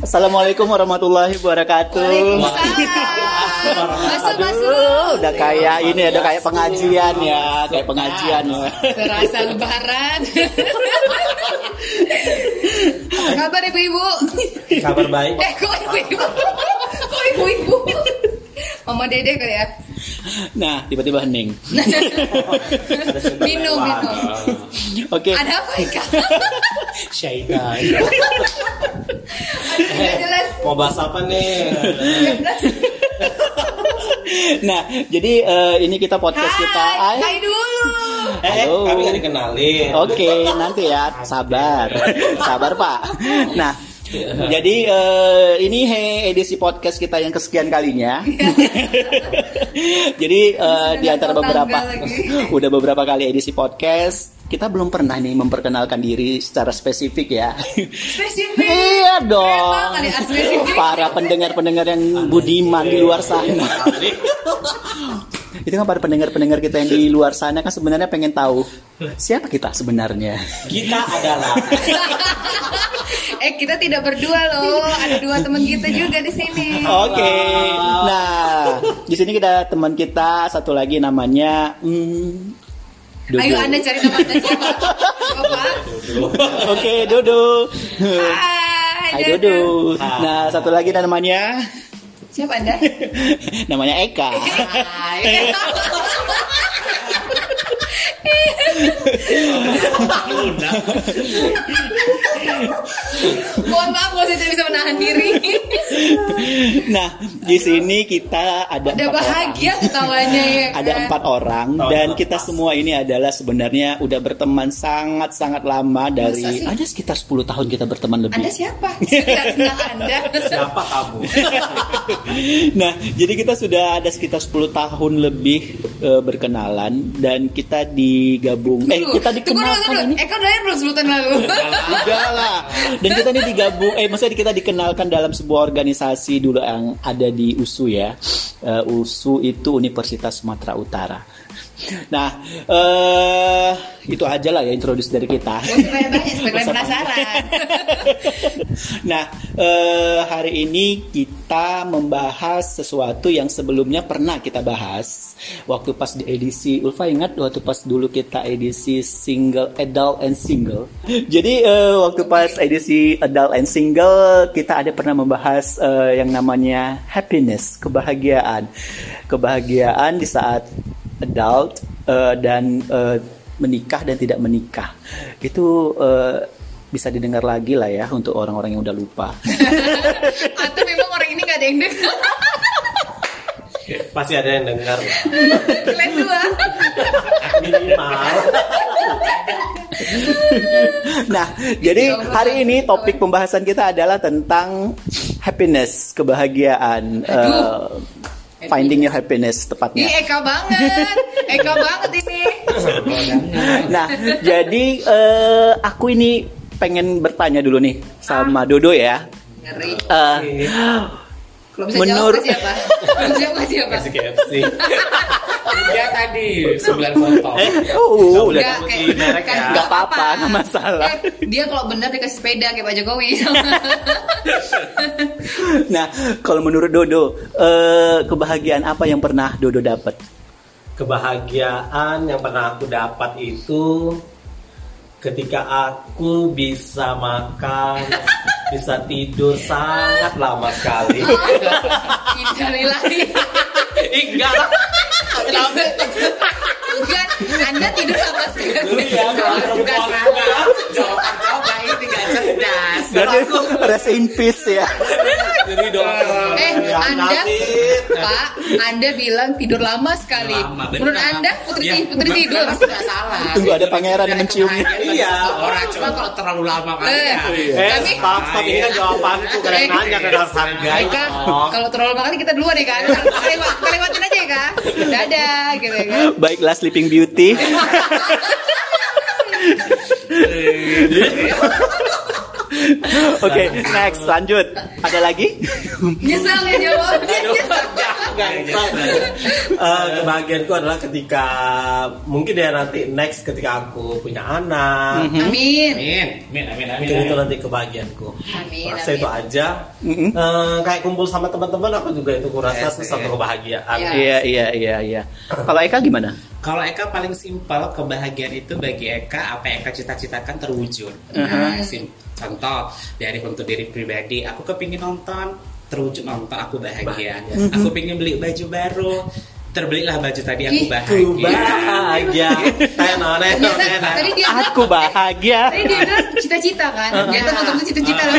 Assalamualaikum warahmatullahi wabarakatuh. Waalaikumsalam. Masuk, masuk. Aduh, udah kayak ini, udah kayak pengajian ya, kayak pengajian ya. Terasa lebaran. Apa kabar ibu-ibu? Kabar baik. Eh, kok ibu-ibu? Kok ibu-ibu? Mama dede kali ya? Nah, tiba-tiba hening. Minum, minum. Oke. Ada apa Ika? Syaida. Jelas. Mau bahas apa nih? Nah, jadi eh, ini kita podcast kita. Hai, hai dulu. Eh, Halo. kami nggak dikenalin. Oke, nanti ya, sabar, sabar Pak. Nah, jadi eh, ini he, edisi podcast kita yang kesekian kalinya. jadi eh, di antara beberapa, udah beberapa kali edisi podcast, kita belum pernah nih memperkenalkan diri secara spesifik ya. Spesifik. iya dong. ya, spesifik. Para pendengar-pendengar yang budiman di luar sana. Itu kan para pendengar-pendengar kita yang di luar sana kan sebenarnya pengen tahu siapa kita sebenarnya. Kita adalah Eh, kita tidak berdua loh. Ada dua teman kita juga di sini. Oke. Nah, di sini kita teman kita satu lagi namanya hmm, Dodo. Ayo Anda cari nama Anda siapa? Apa? Oke, Dodo. Hai, Hai Dodo. Dodo. Hai. Nah, satu lagi namanya Siapa Anda? namanya Eka. Hai. Mohon maaf kalau saya tidak bisa menahan diri. Nah, di sini kita ada Udah bahagia orang. ketawanya ya. Ada empat orang dan kita semua ini adalah sebenarnya udah berteman sangat-sangat lama dari ada sekitar 10 tahun kita berteman lebih. Anda siapa? Saya Anda. siapa kamu? Nah, jadi kita sudah ada sekitar 10 tahun lebih eh, berkenalan dan kita digabung eh kita tunggu dikenalkan dulu, ini Eka udah lahir belum sebutan lalu? Lah. Dan kita ini digabung, eh maksudnya kita dikenalkan dalam sebuah organisasi dulu yang ada di USU ya. Eh, USU itu Universitas Sumatera Utara. Nah, eh itu aja lah ya introduce dari kita. Banyak-banyak supaya kalian penasaran. Nah, eh, hari ini kita membahas sesuatu yang sebelumnya pernah kita bahas waktu pas di edisi Ulfa ingat waktu pas dulu kita edisi single adult and single. Jadi eh, waktu pas edisi adult and single kita ada pernah membahas eh, yang namanya happiness, kebahagiaan. Kebahagiaan di saat adult eh, dan eh, menikah dan tidak menikah. Itu eh, bisa didengar lagi lah ya untuk orang-orang yang udah lupa. Atau memang orang ini gak ada yang dengar. Pasti ada yang dengar lah. Kalian dua. Minimal. Nah, jadi hari ini topik pembahasan kita adalah tentang happiness, kebahagiaan, finding your happiness Ih, tepatnya. Eka banget. Eka banget ini. Nah, jadi eh, aku ini pengen bertanya dulu nih sama Dodo ya. Ngeri. Eh, Kalau bisa Menurut- jawab kasih apa? Kalau jawab kasih apa? Kasih KFC. Dia tadi 9 potong. Eh, oh, udah kayak- merek ya. kayak Nggak apa-apa, nggak masalah. Eh, Dia kalau benar dikasih sepeda kayak Pak Jokowi. Nah, kalau menurut Dodo, eh, kebahagiaan apa yang pernah Dodo dapat? Kebahagiaan yang pernah aku dapat itu ketika aku bisa makan, bisa tidur sangat lama sekali. Innalillahi. Enggak. Bukan, Anda tidur sama sekali. ya, Bukan sama. Jawaban kau baik tidak cerdas. Berarti rest in peace ya. Jadi doa Eh, yang Anda. Pak, Anda bilang tidur lama sekali. Lama, benar. Menurut Anda, putri, Ya, putri tidur. tidak salah. Tunggu, ada pangeran yang mencium. Iya, Iya. orang cuma kalau terlalu lama kali Eh, ya. Eh, Kami- stop, stop. Ini kan jawabanku. Kalian Eh. nanya kan harus hargai. Eka, Oh. kalau terlalu lama kali kita duluan ya kan. Kita lewat- kita lewatin aja ya kak. Dadah, gitu ya kan. Baiklah Sleeping Beauty. Oke, next lanjut. Ada lagi? Nyesel ya jawabnya. Nyesel. Eh, kebahagiaanku adalah ketika mungkin ya nanti next ketika aku punya anak. Mhm. Amin. Amin. Amin. Amin. Amin. Mungkin itu nanti kebahagiaanku. Amin, Rasa amin. itu aja. Mhm. Eh, kayak kumpul sama teman-teman aku juga itu kurasa Yes, itu satu kebahagiaan. Iya. Iya iya iya iya. Kalau Eka gimana? Kalau Eka paling simpel kebahagiaan itu bagi Eka apa yang Eka cita-citakan terwujud. Nah, sim- Contoh dari untuk diri pribadi, aku kepingin nonton terwujud nonton aku bahagia. Aku pengen beli baju baru, terbelilah baju tadi aku bahagia. Ku bahagia. Tadi dia Aku bahagia. tadi dia bilang cita-cita kan. Ternyata nonton itu cita-cita loh.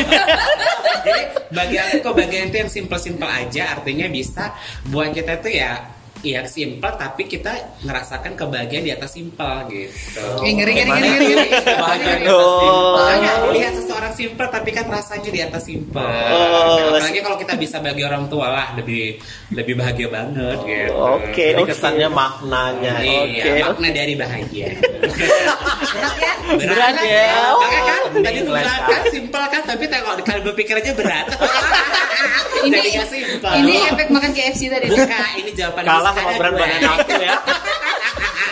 Jadi bagi aku kebahagiaan itu yang simpel-simpel aja, artinya bisa buat kita itu ya Iya simpel tapi kita ngerasakan kebahagiaan di atas simpel gitu. Eh, ngeri, ngeri, ngeri, ngeri, kebahagiaan di Oh. atas simpel? Makanya lihat seseorang simpel tapi kan rasanya di atas simpel. Oh. Apalagi kalau kita bisa bagi orang tua lah lebih lebih bahagia banget gitu. Oke, Jadi oke. kesannya maknanya. Iya, Oke, makna dari bahagia. Berat ya? Berat ya. Makanya kan tadi itu Berat. berat kan simpel kan tapi kalau kalau berpikir aja berat. Ini simpel. ini efek makan KFC tadi. Kak, ini jawaban Kalah Miss sama berat gue. badan aku ya.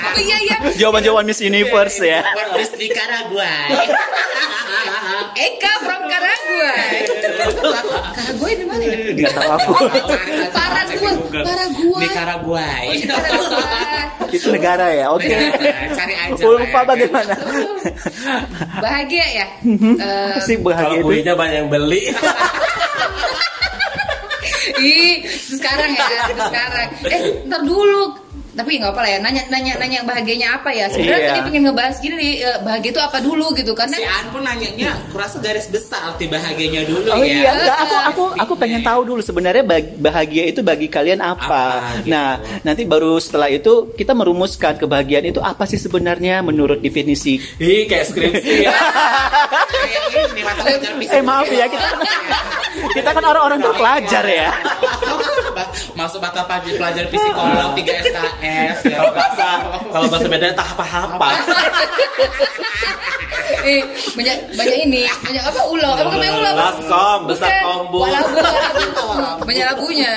Oh iya iya. Jawaban-jawaban Miss Universe ya. Buat Miss Nicaragua. Eka from Paraguay. Paraguay di mana ya? Enggak tahu aku. Paraguay. Paraguay. Nicaragua. Oh, di. Itu negara ya. Oke. Cari aja. Ulfa ya. bagaimana? Bahagia ya? Eh, Sih Kalau bahagia itu. kuenya banyak yang beli. Ih, sekarang ya, itu sekarang. Eh, ntar dulu. Tapi nggak apa lah ya, nanya nanya nanya bahagianya apa ya? Sebenarnya Iya. tadi pengen ngebahas gini nih, eh, bahagia itu apa dulu gitu karena Si An pun nanyanya, kurasa garis besar arti bahagianya dulu Oh ya. iya, enggak, aku aku aku pengen tahu dulu sebenarnya bahagia itu bagi kalian apa. Apa, gitu. Nah, nanti baru setelah itu kita merumuskan kebahagiaan itu apa sih sebenarnya menurut definisi. Ih, kayak skripsi ya. Kayak ini mata pelajaran fisika. Eh maaf ya kita kita kan orang-orang terpelajar ya. Masuk mata pelajar pelajar psikolog 3 SKS. ya. Kalau bahasa kalau bahasa bedanya tak apa-apa. eh banyak banyak ini, banyak apa ulo, apa namanya ulo? Laskom, besar lagu. banyak lagunya.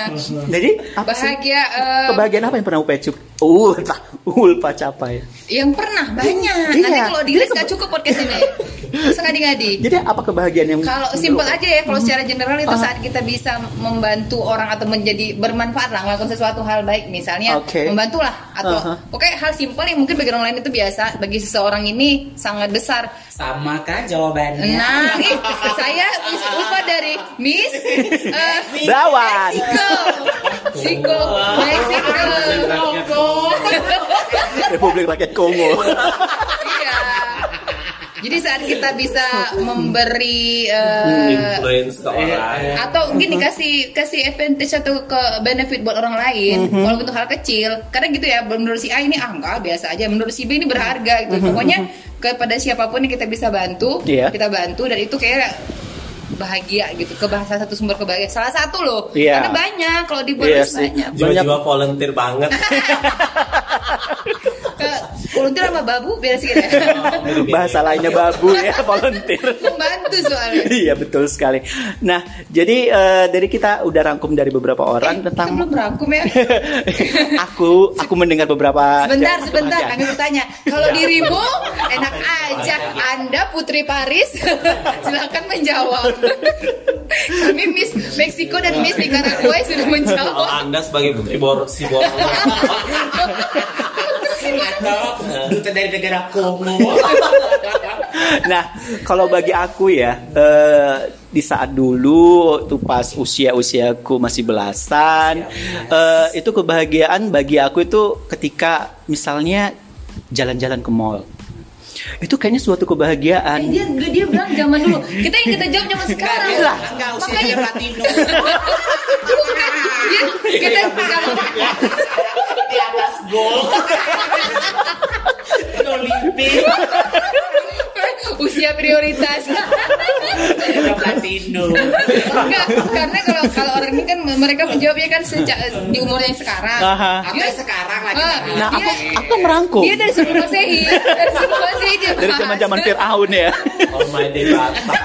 Jadi apa sih Bahagia eh, kebahagiaan apa yang pernah Upe cup? Ulpa, ulpa capai. yang pernah banyak. Iya. Nanti kalau di list gak cukup podcast ini. Sengadi-ngadi. Jadi apa kebahagiaan yang Kalau simpel aja ya, kalau secara general itu Ah. saat kita bisa membantu orang atau menjadi bermanfaat lah melakukan sesuatu hal baik, misalnya Oke. membantu lah atau Aha. pokoknya hal simpel yang mungkin bagi orang lain itu biasa, bagi seseorang ini sangat besar. Sama kan jawabannya? Nah, ih, saya Miss Ulfa dari Miss eh, Dawan. Meksiko, Meksiko. Republik Rakyat Kongo. Iya. Jadi saat kita bisa memberi eh, Influence ke orang. atau mungkin dikasih kasih advantage atau ke benefit buat orang lain Mhm. walaupun itu hal kecil karena gitu ya menurut si A ini ah enggak biasa aja menurut si B ini berharga gitu pokoknya kepada siapa pun yang kita bisa bantu Mhm. Iya. kita bantu dan itu kayak bahagia gitu ke bahasa satu sumber kebahagiaan salah satu loh Iya. karena banyak kalau dibuat Iya sih. banyak Jiwa-jiwa volunteer banget. ke volunteer sama babu beda sih ya Bahasa lainnya babu ya, volunteer. membantu soalnya Iya betul sekali. Nah, jadi eh, dari kita udah rangkum dari beberapa orang kita tentang belum rangkum ya aku aku mendengar beberapa Sebentar, sebentar. Kami bertanya, kalau dirimu enak aja. Anda Putri Paris, silakan menjawab. Kami Miss Meksiko dan Miss Nicaragua sudah Kalau menjawab. Anda sebagai putri bor si bor Atau duta dari negara Kongo. Nah, kalau bagi aku ya, eh, di saat dulu tuh pas usia-usiaku masih belasan, eh, itu kebahagiaan bagi aku itu ketika misalnya jalan-jalan ke mall. Itu kayaknya suatu Eh, kebahagiaan. dia dia bilang zaman dulu. Kita yang kita jawab zaman sekarang. Enggak, lah. enggak usianya platino. Bukan. Dia, kita kalau Di atas gol. Olimpik. usia prioritas. Udah. Enggak, karena kalau kalau orang ini kan mereka menjawabnya kan sejak di umur yang sekarang. Aha. Yang sekarang lagi. Ah, Nah, aku dia- aku kan merangkum Dia dari sebelum masehi, dari sebelum masehi dia dari bahas. zaman-zaman Fir'aun ya. on my day Batak.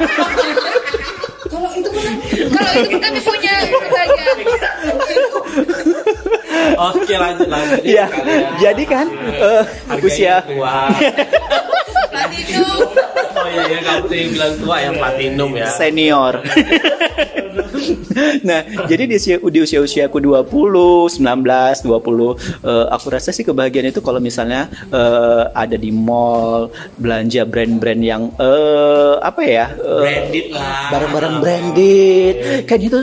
Kalau itu benar, kalau itu kami punya kebahagiaan. Oke lanjut lanjut. Iya, jadi kan eh, Harganya usia tua. Platinum. Oh iya ya kamu tadi bilang tua ya platinum ya. senior. nah, jadi di usia di usia usiaku 20, 19, 20 eh, aku rasa sih kebahagiaan itu kalau misalnya eh, ada di mall belanja brand-brand yang eh apa ya? eh, Branded lah. Barang-barang branded. Kan itu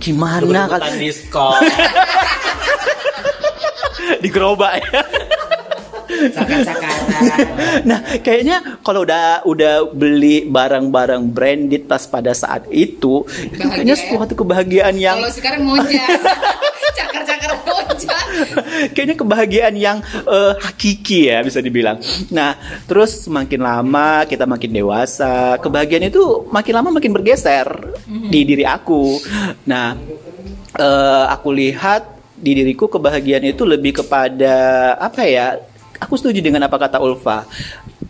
gimana kan diskon. di gerobak ya. Nah, kayaknya kalau udah udah beli barang-barang branded pas pada saat itu, itu Bahagia kayaknya ya? suatu kebahagiaan yang Kalau sekarang monja. Cakar-cakar monja. kayaknya kebahagiaan yang eh, hakiki ya bisa dibilang. Nah, terus semakin lama kita makin dewasa, kebahagiaan itu makin lama makin bergeser di diri aku. Nah, eh, aku lihat di diriku kebahagiaan itu lebih kepada apa ya? Aku setuju dengan apa kata Ulfa.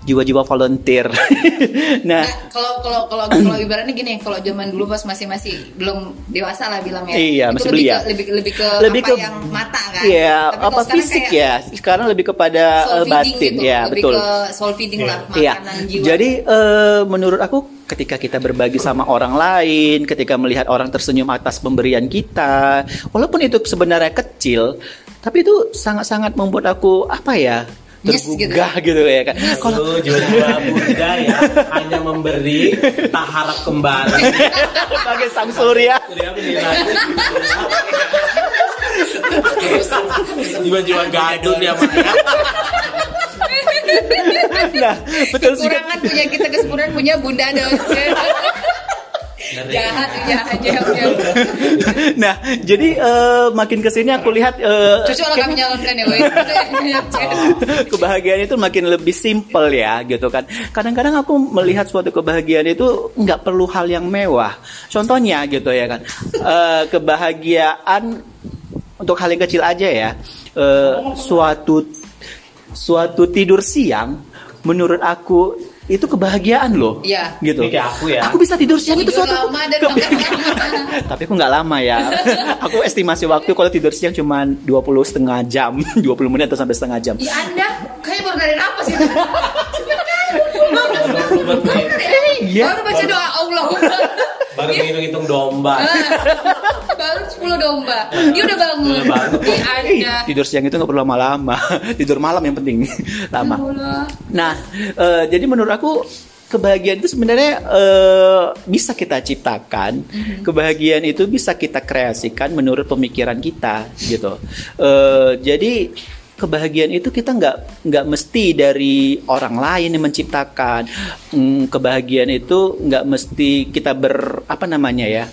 Jiwa-jiwa volunteer. nah, Nah, kalau kalau kalau kalau ibaratnya gini, kalau zaman dulu pas masih masih belum dewasa lah bilangnya. Iya, itu masih lebih belia. ke, lebih lebih ke lebih apa ke yang mata kan. Iya, Tapi apa fisik kayak ya. Sekarang lebih kepada soul eh, feeding batin gitu, ya, lebih betul. ke soul feeding lah, Iya. makanan jiwa. Jadi eh, menurut aku ketika kita berbagi sama orang lain, ketika melihat orang tersenyum atas pemberian kita, walaupun itu sebenarnya kecil, tapi itu sangat-sangat membuat aku apa ya? Yes, gitu. tergugah gitu, ya kan. Kalau Kalau jiwa-jiwa muda ya hanya memberi tak harap kembali. sebagai sang surya jiwa-jiwa gadun ya nah, betul sih. kekurangan punya kita kesempurnaan punya bunda Doce. Jahat jahat jahat. Nah, jadi eh, makin ke sini aku lihat eh, Cucu kalau kami nyalonkan ya, kebahagiaan itu makin lebih simpel ya gitu kan. Kadang-kadang aku melihat suatu kebahagiaan itu nggak perlu hal yang mewah. Contohnya gitu ya kan Eh, kebahagiaan untuk hal yang kecil aja ya. Eh, suatu suatu tidur siang menurut aku itu kebahagiaan loh Iya. gitu Ini kayak aku ya. aku bisa tidur siang itu Tidur suatu lama dan ke- tapi aku nggak lama ya aku estimasi waktu kalau tidur siang cuma 20 setengah jam 20 menit atau sampai setengah jam Ya Anda, kayak baru apa sih? Iya. Baru baca doa Allah. Baru ngitung-ngitung domba. Baru 10 domba. Dia udah bangun. Tidur siang itu nggak perlu lama-lama tidur malam yang penting lama Ya nah eh, jadi menurut aku kebahagiaan itu sebenarnya eh, bisa kita ciptakan kebahagiaan itu bisa kita kreasikan menurut pemikiran kita gitu Eh, jadi kebahagiaan itu kita nggak nggak mesti dari orang lain yang menciptakan. Hmm, kebahagiaan itu nggak mesti kita ber apa namanya ya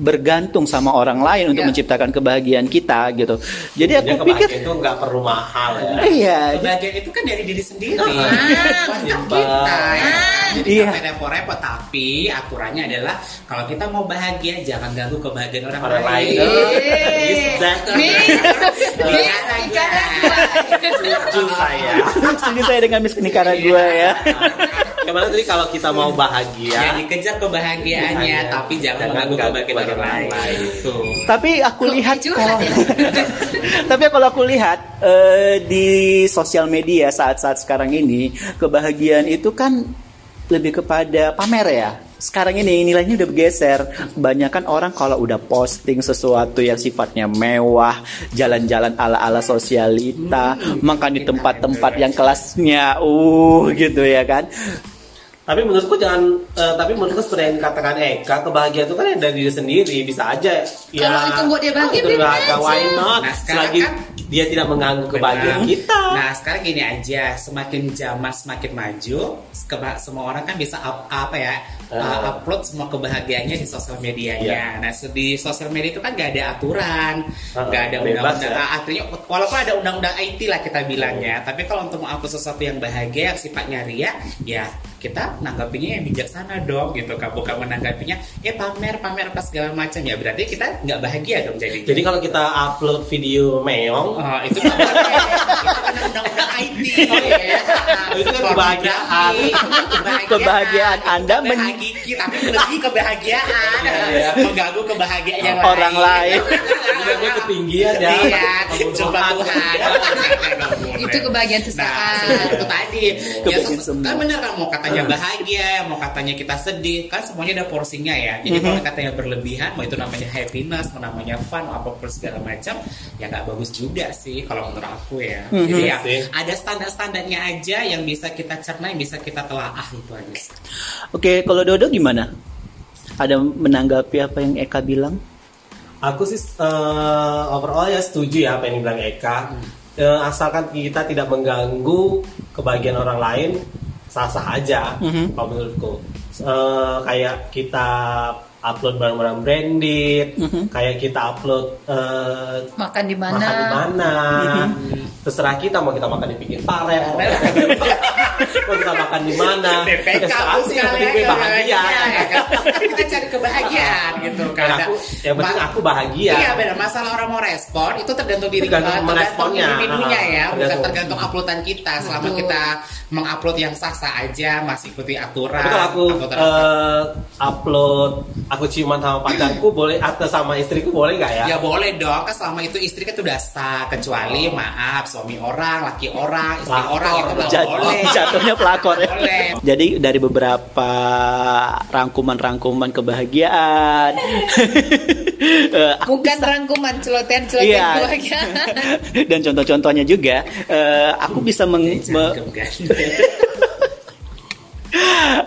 bergantung sama orang lain untuk Ya. menciptakan kebahagiaan kita gitu jadi Jadi aku pikir kebahagiaan itu nggak perlu mahal ya. iya Kebahagiaan itu kan dari diri sendiri. Ah, simpel. kita ya. Jadi Iya. nggak repot-repot. Tapi aturannya adalah kalau kita mau bahagia jangan ganggu kebahagiaan orang, Orang lain. Lucu saya. setuju saya dengan Miss Nicaragua ya Gimana tadi kalau kita mau bahagia? Jadi kejar kebahagiaannya, Iya. tapi jangan Jangan mengganggu ganggu kebahagiaan orang lain. Tuh. tapi aku Kok lihat kalau ya? tapi kalau aku lihat eh, di sosial media saat-saat sekarang ini kebahagiaan itu kan lebih kepada pamer ya sekarang ini nilainya udah bergeser kebanyakan orang kalau udah posting sesuatu yang sifatnya mewah jalan-jalan ala-ala sosialita makan di tempat-tempat yang kelasnya uh gitu ya kan Tapi menurutku jangan, eh, tapi menurutku seperti yang dikatakan Eka, kebahagiaan itu kan ya dari diri sendiri, bisa aja. Ya, Kalau itu buat dia bahagia, itu biarin bahagia, why not? Nah, sekarang Selagi kan- dia tidak mengganggu kebahagiaan Benar. kita. Nah sekarang gini aja, semakin zaman semakin maju, semua orang kan bisa up- apa ya, Ah. uh, upload semua kebahagiaannya di sosial medianya. Iya. Nah di sosial media itu kan gak ada aturan, Ah, gak ada undang-undang. ya. Ah, Artinya walaupun ada undang-undang IT lah kita bilangnya, tapi kalau untuk mengupload sesuatu yang bahagia, yang sifatnya ria, ya kita nanggapinya yang bijaksana dong gitu kan bukan menanggapinya ya pamer pamer apa segala macam ya berarti kita nggak bahagia dong jadi Jadi kalau kita upload video meong, Oh, itu kan undang-undang IT. ya. Itu kan kebahagiaan. Kebahagiaan Anda men- menghakiki, tapi lebih kebahagiaan. Iya. Mengganggu kebahagiaan yang Orang lain. Bilangnya ketinggian ya. Iya, coba. Tuhan. Itu kebahagiaan Nah, sesaat. itu tadi. Ya, kan bener kan mau katanya bahagia, mau katanya kita sedih, kan semuanya ada porsinya ya. Jadi Mhm. kalau katanya berlebihan, mau itu namanya happiness, mau namanya fun, mau apa pun segala macam, ya nggak bagus juga sih kalau menurut aku ya. Mhm. Jadi ya Sih. ada standar-standarnya aja yang bisa kita cerna, yang bisa kita telaah itu aja. sih. Oke, kalau Dodo gimana? Ada menanggapi apa yang Eka bilang? Aku sih eh, overall ya setuju ya apa yang dibilang Eka. Eh, asalkan kita tidak mengganggu kebahagiaan orang lain, sah-sah aja. Mhm. Kalau menurutku, Eh, kayak kita upload barang-barang branded, Mhm. kayak kita upload eh, Makan di mana? makan di mana, Mhm. terserah kita mau kita makan di pinggir paret, mau mau kita makan di mana, terserah sih yang penting gue bahagia. ya kan? kita cari kebahagiaan gitu kan. Aku, yang penting aku bahagia. Iya benar masalah orang mau respon itu tergantung diri Tergantung tergantung meresponnya. individunya ya, bukan Tergantung. tergantung uploadan kita. Selama Betul. kita mengupload yang sah-sah aja, masih ikuti aturan. Tapi kalau aku upload- eh, upload aku ciuman sama pacarku boleh atau sama istriku boleh nggak ya? Ya boleh dong, kan selama itu istri kan udah sah Kecuali maaf, suami orang, laki orang, istri Pelakor. orang itu nggak Jat- boleh jatuhnya pelakor ya. Boleh Jadi dari beberapa rangkuman-rangkuman kebahagiaan. Bukan rangkuman celotehan-celotehan Iya. kebahagiaan. Dan contoh-contohnya juga, eh, aku bisa meng- me-?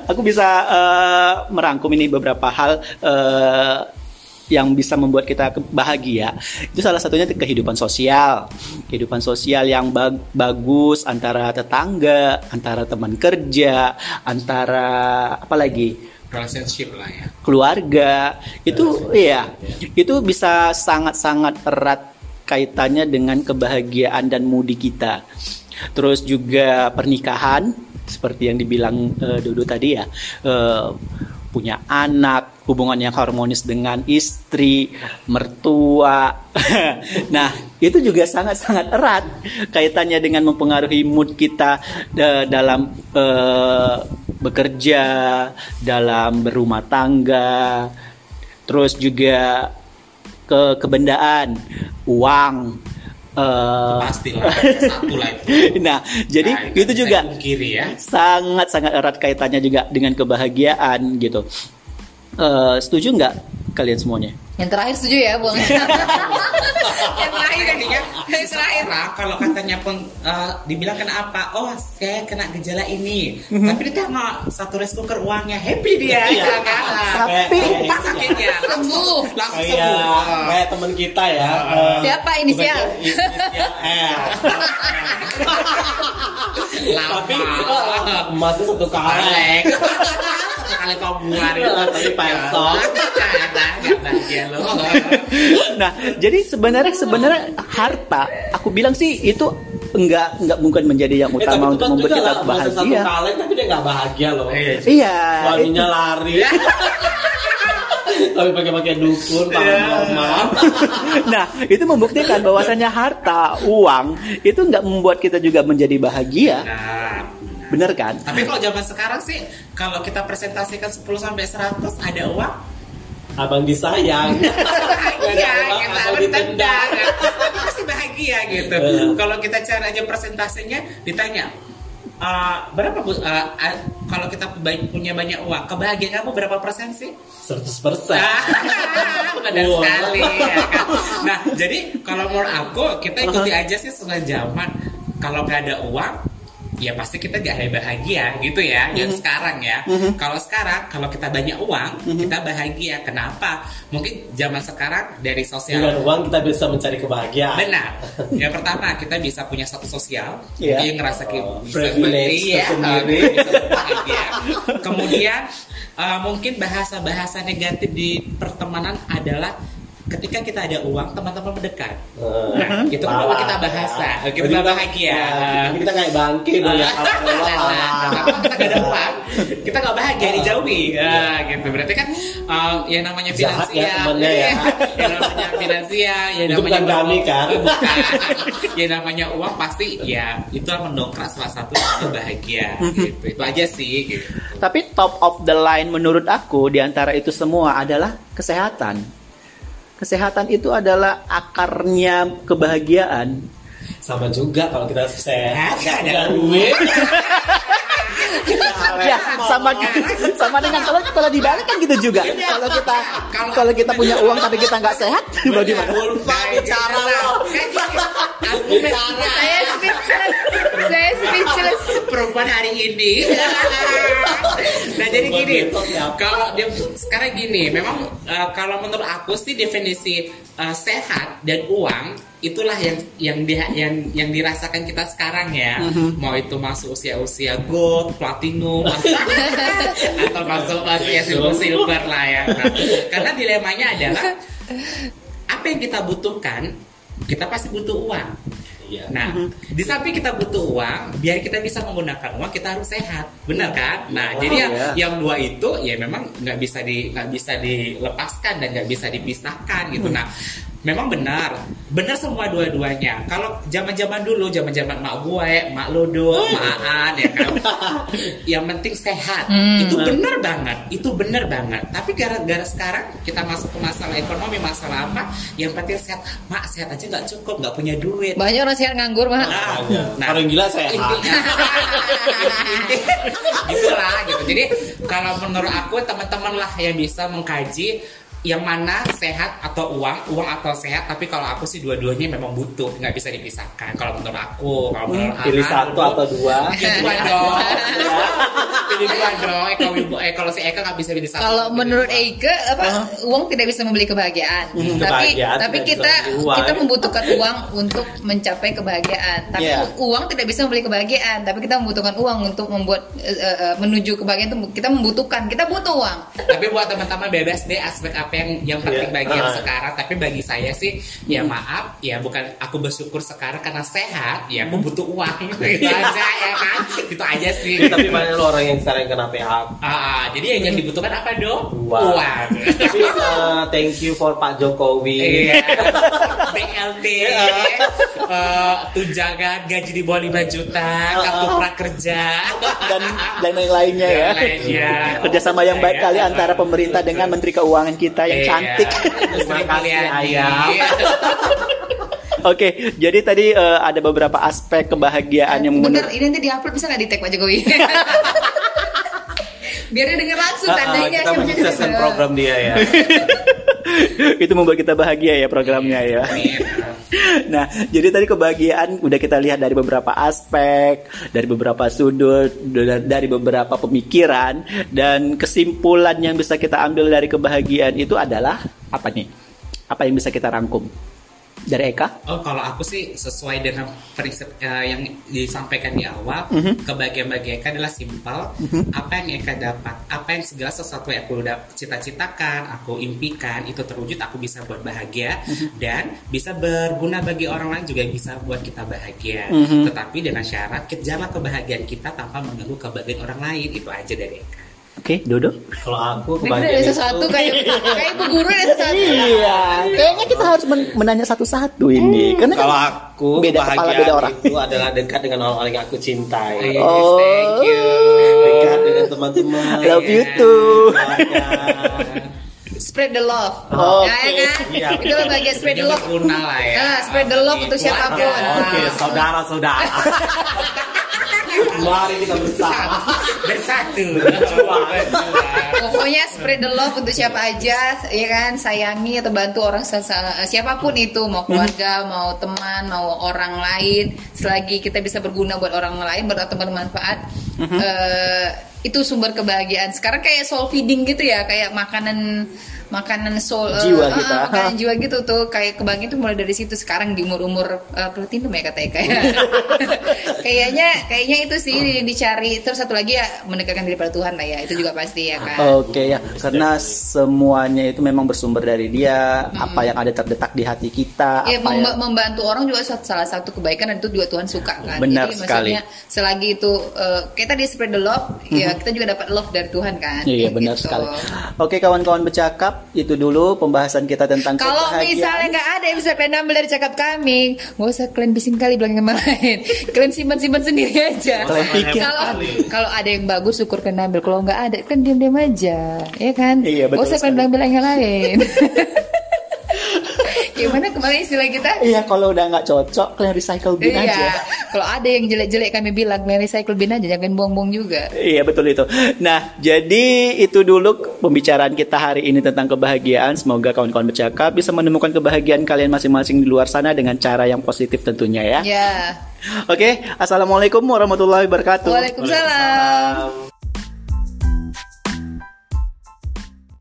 Aku bisa eh, merangkum ini beberapa hal eh, yang bisa membuat kita bahagia. Itu salah satunya kehidupan sosial, kehidupan sosial yang bag- bagus antara tetangga, antara teman kerja, antara apa lagi? Relationship lah ya. Keluarga. Itu iya. Itu bisa sangat-sangat erat kaitannya dengan kebahagiaan dan moodi kita. Terus juga pernikahan seperti yang dibilang eh, Dodo tadi ya eh, punya anak hubungan yang harmonis dengan istri mertua. Nah itu juga sangat-sangat erat kaitannya dengan mempengaruhi mood kita eh, dalam eh, bekerja dalam berumah tangga terus juga ke kebendaan uang eh, Pastilah Satu lah itu. Nah jadi Nah, itu juga dipungkiri ya. sangat sangat erat kaitannya juga dengan kebahagiaan gitu. Eh, setuju nggak kalian semuanya. Yang terakhir setuju ya, Bang. yang terakhir intinya yang terakhir. Lah kalau katanya peng, eh, dibilang kena apa oh saya kena gejala ini. Tapi dia nggak satu rice cooker uangnya. Happy dia Iya. ya kan? Tapi- lupa sakitnya langsung Sembuh. langsung kayak sembuh. kayak teman kita ya. eh, Siapa inisial? inisial R. Tapi emasnya satu kaleng. Kaleng. satu kali kau buat itu Tapi nggak bahagia loh nah jadi sebenarnya sebenarnya harta aku bilang sih itu enggak enggak mungkin menjadi yang Eh, utama tapi untuk tetap membuat kita lah, emasnya satu bahagia kaleng tapi dia nggak bahagia loh. Iya. iya Suaminya lari. Tapi pakai-pakai dukun, Iya. paman nah itu membuktikan bahwasannya harta uang itu enggak membuat kita juga menjadi bahagia Nah, bener kan Tapi kalau zaman sekarang sih kalau kita presentasikan 10 sampai 100 ada uang Abang disayang. Iya, kita abang ditendang. Pasti bahagia gitu Iya. Kalau kita cari aja presentasinya Ditanya "Eh, berapa bu eh, eh, kalau kita baik- punya banyak uang kebahagiaan kamu berapa persen sih 100 persen. Ah, Benar Wah. sekali ya kan? Nah jadi kalau menurut aku kita ikuti aja sih sesuai zaman Kalau nggak ada uang ya pasti kita gak bahagia gitu ya yang sekarang ya kalau sekarang kalau kita banyak uang kita bahagia kenapa mungkin zaman sekarang dari sosial Dengan uang kita bisa mencari kebahagiaan. Benar. Yang pertama kita bisa punya satu sosial, Iya. yang ngerasa kita Oh, bisa bisa bahagia. Kemudian uh, mungkin bahasa-bahasa negatif di pertemanan adalah ketika kita ada uang teman-teman mendekat. Eh, Nah, itu kan bawa kita bahasa, kita Jadi bahagia. nah, Kita kayak bangke dong ya. Nah, kalau kita gak ada uang, kita gak bahagia dijauhi. Ya, gitu. Berarti kan um, yang namanya Jahat ya finansial, temennya ya. yang namanya finansial, yang Itu namanya bukan kami, kan? Bukan. yang namanya uang pasti ya itu mendongkrak salah satu yang bahagia. Gitu. Itu aja sih. Gitu. Tapi top of the line menurut aku di antara itu semua adalah kesehatan. Kesehatan itu adalah akarnya kebahagiaan. Sama juga kalau kita sehat, Gak ada nggak duit. ya sama sama dengan kalau kalau dibalik kan gitu juga. Kalau kita kalau kita punya uang tapi kita nggak sehat, bagaimana? Bicara lo. Aku bicara. Saya speechless. Saya speechless. perempuan hari ini. nah jadi gini, kalau dia sekarang gini, memang uh, kalau menurut aku sih definisi uh, sehat dan uang itulah yang yang di, yang yang dirasakan kita sekarang ya. Mau itu masuk usia-usia gold, platinum, atau masuk usia silver silver lah ya. Nah, karena dilemanya adalah apa yang kita butuhkan, kita pasti butuh uang. Iya. Nah, di samping kita butuh uang, biar kita bisa menggunakan uang, kita harus sehat, benar kan? Nah, jadi yang ya. yang dua itu ya memang nggak bisa di nggak bisa dilepaskan dan nggak bisa dipisahkan gitu. Nah, memang benar, benar semua dua-duanya. Kalau zaman-zaman dulu, zaman-zaman mak gue, mak lodo, mak aan, ya kan, yang penting sehat, itu benar banget, itu benar banget. Tapi gara-gara sekarang kita masuk ke masalah ekonomi, masalah apa, yang penting sehat, mak sehat aja nggak cukup, nggak punya duit. Banyak orang sehat nganggur, Mak. Nah, Kalau yang gila sehat. gitulah gitu jadi kalau menurut aku teman-teman lah yang bisa mengkaji yang mana sehat atau uang uang atau sehat tapi kalau aku sih dua-duanya memang butuh nggak bisa dipisahkan kalau menurut aku kalau menurut Pilih Ana, satu menurut- atau dua. pilih dua dong pilih dua dong eh kalau ibu eh kalau si Eka nggak bisa pilih satu Kalau pilih menurut dua. Eike apa uang tidak bisa membeli kebahagiaan. tapi kebahagiaan tapi tidak kita kita membutuhkan uang untuk mencapai kebahagiaan. Tapi Iya. uang tidak bisa membeli kebahagiaan, tapi kita membutuhkan uang untuk membuat eh, eh, menuju kebahagiaan itu kita membutuhkan. Kita butuh uang. tapi buat teman-teman bebas deh aspek apa yang yang penting Iya. bagi yang Ah. sekarang tapi bagi saya sih ya maaf ya bukan aku bersyukur sekarang karena sehat ya Hmm. aku butuh uang gitu aja ya kan itu aja sih Tapi banyak loh orang yang sekarang kena PHK. Ah, jadi yang, yang dibutuhkan apa dong Uang. uang Tapi eh, thank you for Pak Jokowi. Iya. BLT, eh, tunjangan gaji di bawah 5 juta, kartu prakerja, dan dan yang lainnya ya. Lainnya. Kerjasama yang baik Iya. kali antara pemerintah dengan Menteri Keuangan kita yang Iya. cantik. Terima kasih. Ayam. Oke, jadi tadi eh, ada beberapa aspek kebahagiaan yang Bener, menurut ini nanti diupload bisa nggak di tag Pak Jokowi? Biar dia denger langsung ah, tandanya kita menyukseskan program dia ya. itu membuat kita bahagia ya programnya ya. Nah, jadi tadi kebahagiaan udah kita lihat dari beberapa aspek, dari beberapa sudut, da- dari beberapa pemikiran dan kesimpulan yang bisa kita ambil dari kebahagiaan itu adalah apa nih? Apa yang bisa kita rangkum? Dari Eka? Oh, kalau aku sih sesuai dengan prinsip eh, yang disampaikan di awal, Mhm. kebahagiaan bagi Eka adalah simpel. Apa yang Eka dapat, apa yang segala sesuatu yang aku udah cita-citakan, aku impikan, itu terwujud, aku bisa buat bahagia Mhm. dan bisa berguna bagi orang lain juga bisa buat kita bahagia. Mhm. Tetapi dengan syarat kejarlah kebahagiaan kita tanpa mengganggu kebahagiaan orang lain. Itu aja dari Eka. Oke, Dodo? Kalau aku Ini ada kebahagiaan sesuatu itu kayak kayak ibu guru ada sesuatu. Iya, kayaknya kita harus men- menanya satu-satu ini. Karena kan kalau aku beda kepala beda orang. itu adalah dekat dengan orang-orang yang aku cintai. Oh. thank you. Dekat dengan teman-teman. Love you too. Spread the love. Oh, Ya, ya kan? Iya. Itu bagian spread the love. lah ya. Ah, spread the love untuk siapa pun. Keluarga. Oke, saudara-saudara. Mari kita bersama. bersatu. Pokoknya spread the love untuk siapa aja, ya kan? Sayangi atau bantu orang siapa pun itu, mau keluarga, mau teman, mau orang lain. Selagi kita bisa berguna buat orang lain, buat teman bermanfaat, eh, itu sumber kebahagiaan. Sekarang kayak soul feeding gitu ya, kayak makanan makanan soul eh, Jiwa ah, kita. makanan jiwa gitu tuh kayak kebahagiaan itu mulai dari situ sekarang di umur umur platinum ya kata Eka ya. kayaknya kayaknya itu sih dicari terus satu lagi ya mendekatkan diri pada Tuhan lah ya itu juga pasti ya kan Oke ya, karena semuanya itu memang bersumber dari dia. Apa yang ada terdetak di hati kita, Ya, apa memba- yang membantu orang juga salah satu kebaikan dan itu juga Tuhan suka kan. Benar Jadi sekali. maksudnya selagi itu eh, kita di spread the love, ya kita juga dapat love dari Tuhan kan. Iya Kayak benar gitu. sekali. Oke kawan-kawan bercakap itu dulu pembahasan kita tentang Kalau misalnya nggak ada yang bisa kalian ambil dari cakap kami, nggak usah kalian bising kali bilang yang lain. Kalian simpan-simpan sendiri aja. Kalian pikir. Kalau kalau ada yang bagus syukur kalian ambil. Kalau nggak ada kan diam-diam aja, ya kan? Iya, betul usah kalian bilang-bilang yang lain. Gimana kemarin istilah kita? Iya kalau udah nggak cocok kalian recycle bin iya. aja. Kalau ada yang jelek-jelek kami bilang, kalian recycle bin aja, jangan buang-buang juga. Iya betul itu. Nah jadi itu dulu pembicaraan kita hari ini tentang kebahagiaan. Semoga kawan-kawan bercakap bisa menemukan kebahagiaan kalian masing-masing di luar sana dengan cara yang positif tentunya ya. Ya. Oke, assalamualaikum warahmatullahi wabarakatuh. Waalaikumsalam.